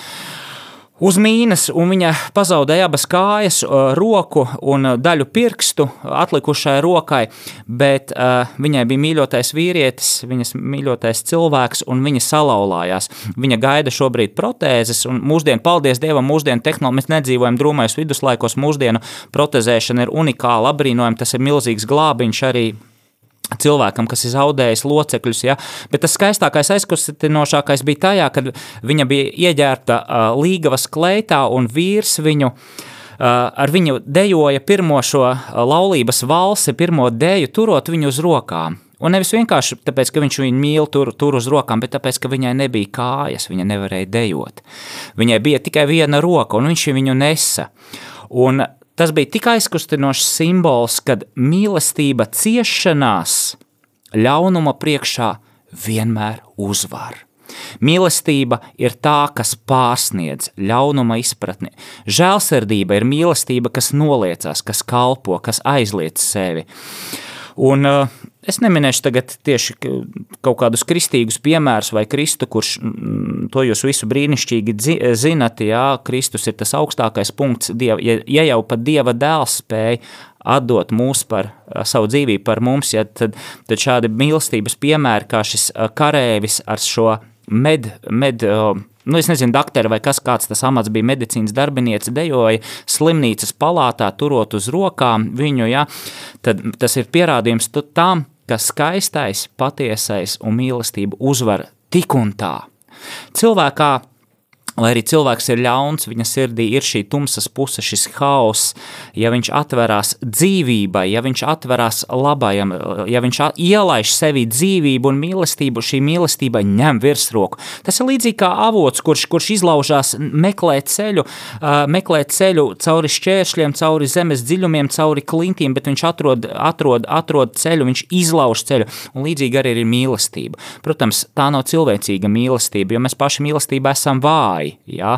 uz mīnas, un viņa pazaudēja abas kājas, roku un daļu pirkstu atlikušai rokai, bet uh, viņai bija mīļotais vīrietis, viņas mīļotais cilvēks, un viņa salauzās. Viņa gaida šobrīd protēzes, un mūsdienu, paldies Dievam, mūsdienu tehnoloģiju, mēs nedzīvojam drūmais viduslaikos, mūsdienu protezēšana ir unikāla, apbrīnojama, tas ir milzīgs glābiņš arī cilvēkam, kas ir zaudējis locekļus. Ja? Bet tas skaistākais, aizkustinošākais bija tajā, kad viņa bija ieģērbta uh, līgavas kleitā un vīrs viņu. Uh, ar viņu dejoja pirmo šo laulības valsi, pirmo deju, turot viņu uz rokām. Un nevis vienkārši tāpēc, ka viņš viņu mīl tur, tur uz rokām, bet tāpēc, ka viņai nebija kājas, viņa nevarēja dejot. Viņai bija tikai viena roka, un viņš viņu nesa. Un Tas bija tik aizkustinošs simbols, kad mīlestība ciešanās ļaunuma priekšā vienmēr uzvar. Mīlestība ir tā, kas pārsniedz ļaunuma izpratni. Žēlsirdība ir mīlestība, kas noliecās, kas kalpo, kas aizliedz sevi. Un, uh, es neminēšu tagad tieši kaut kādus kristīgus piemērus vai Kristu, kurš to jūs visu brīnišķīgi zinat. Jā, Kristus ir tas augstākais punkts. Dieva, ja, ja jau pat Dieva dēls spēja atdot mūs par savu dzīvību, par mums, ja, tad, tad šādi mīlestības piemēri, kā šis karēvis ar šo med, med nu, es nezinu, doktori vai kas kāds tas amats bija, medicīnas darbiniece dejoja slimnīcas palātā, turot uz rokām viņu, ja, tad tas ir pierādījums tam, ka skaistais, patiesais un mīlestība uzvar tik un tā. Cilvēkā Lai arī cilvēks ir ļauns, viņa sirdī ir šī tumsas puse, šis haoss, ja viņš atverās dzīvībai, ja viņš atverās labajam, ja viņš ielaiž sevi dzīvību un mīlestību, šī mīlestība ņem virsroku. Tas ir līdzīgi kā avots, kurš, kurš izlaužās meklē ceļu, meklē ceļu cauri šķēršļiem, cauri zemes dziļumiem, cauri klintīm, bet viņš atrod, atrod, atrod ceļu, viņš izlauž ceļu, un līdzīgi arī ir mīlestība. Protams, tā nav cilvēcīga mīlestība, jo mēs paši mīlestībā esam vāji vai. Ja?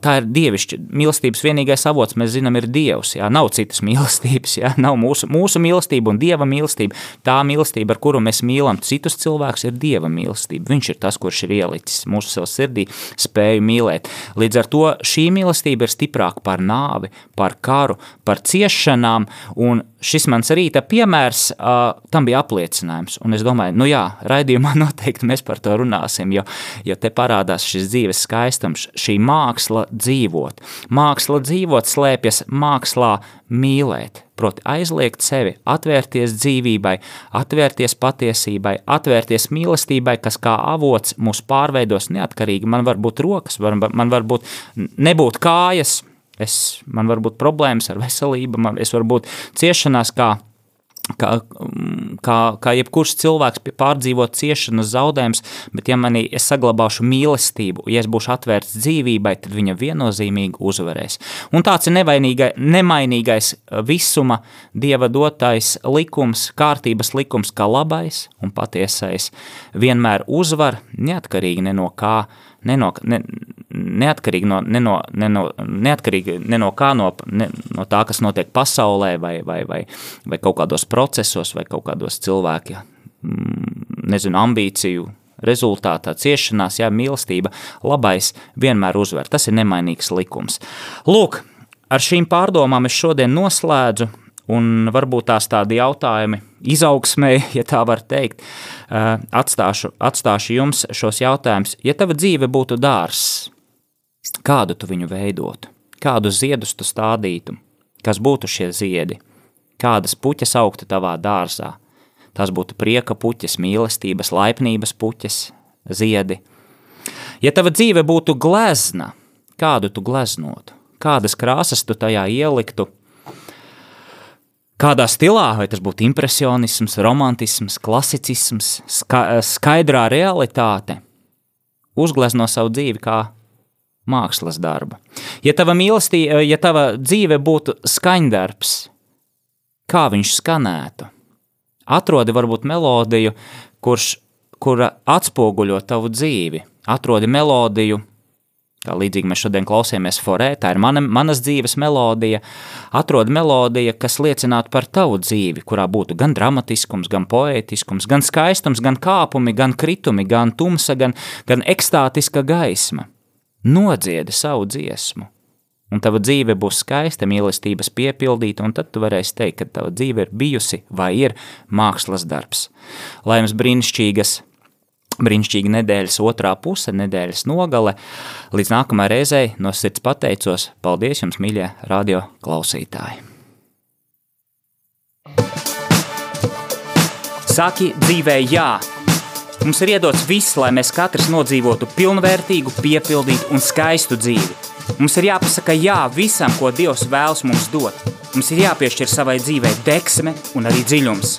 Tā ir dievišķa mīlestības vienīgais avots, mēs zinām, ir Dievs. Ja? Nav citas mīlestības, ja? nav mūsu, mūsu mīlestība un Dieva mīlestība. Tā mīlestība, ar kuru mēs mīlam citus cilvēkus, ir Dieva mīlestība. Viņš ir tas, kurš ir ielicis mūsu savā sirdī, spēju mīlēt. Līdz ar to šī mīlestība ir stiprāka par nāvi, par karu, par ciešanām, un šis mans rīta piemērs uh, tam bija apliecinājums. Un es domāju, nu jā, raidījumā noteikti mēs par to runāsim, jo, jo te parādās šis dzīves skaistums, šī māksla dzīvot. Māksla dzīvot slēpjas mākslā mīlēt, proti aizliegt sevi, atvērties dzīvībai, atvērties patiesībai, atvērties mīlestībai, kas kā avots mūs pārveidos neatkarīgi. Man var būt rokas, man, man var būt nebūt kājas, Es, man var būt problēmas ar veselību, man, es varu būt ciešanās kā kā, kā, kā jebkurš cilvēks pārdzīvo ciešanas zaudējumus, bet ja manī es saglabāšu mīlestību, ja es būšu atvērts dzīvībai, tad viņa viennozīmīgi uzvarēs. Un tāds ir nemainīgais visuma Dieva dotais likums, kārtības likums, kā labais un patiesais vienmēr uzvar, neatkarīgi ne no kā, ne no, ne, neatkarīgi no, ne no, ne no, neatkarīgi ne no kā, no, ne, no tā, kas notiek pasaulē, vai, vai, vai, vai kaut kādos procesos, vai kaut kādos cilvēki, mm, nezinu, ambīciju rezultātā, ciešanās, jā, mīlestība, labais vienmēr uzvar. Tas ir nemainīgs likums. Lūk, ar šīm pārdomām es šodien noslēdzu, un varbūt tās tādi jautājumi izaugsmē, ja tā var teikt, atstāšu, atstāšu jums šos jautājumus. Ja tava dzīve būtu dārs, kādu tu viņu veidotu, kādus ziedus tu stādītu, kas būtu šie ziedi, kādas puķas augtu tavā dārzā. Tas būtu prieka puķis, mīlestības, laipnības puķis, ziedi. Ja tava dzīve būtu glezna, kādu tu gleznotu, kādas krāsas tu tajā ieliktu, kādā stilā, vai tas būtu impresionisms, romantisms, klasicisms, ska skaidrā realitāte, uzglezno savu dzīvi kā mākslas darbu. Ja tava mīlestība, ja tava dzīve būtu skaņdarbs, kā viņš skanētu? Atrodi varbūt melodiju, kurš, kura atspoguļo tavu dzīvi. Atrodi melodiju, kā līdzīgi mēs šodien klausījāmies forē, tā ir mana, manas dzīves melodija. Atrodi melodiju, kas liecinātu par tavu dzīvi, kurā būtu gan dramatiskums, gan poētiskums, gan skaistums, gan kāpumi, gan kritumi, gan tumsa, gan, gan ekstātiska gaisma nodziedi savu dziesmu. Un tava dzīve būs skaista, mīlestības piepildīta, un tad tu varēsi teikt, ka tava dzīve ir bijusi vai ir mākslas darbs. Lai jums brīnišķīgas, brīnišķīga nedēļas otrā puse, nedēļas nogale. Līdz nākamajai reizei no sirds pateicos. Paldies jums, mīļie radio klausītāji! Saki dzīvē jā! Mums ir iedots viss, lai mēs katrs nodzīvotu pilnvērtīgu, piepildītu un skaistu dzīvi. Mums ir jāpasaka jā visam, ko Dievs vēlas mums dot. Mums ir jāpiešķir savai dzīvei deksme un arī dziļums.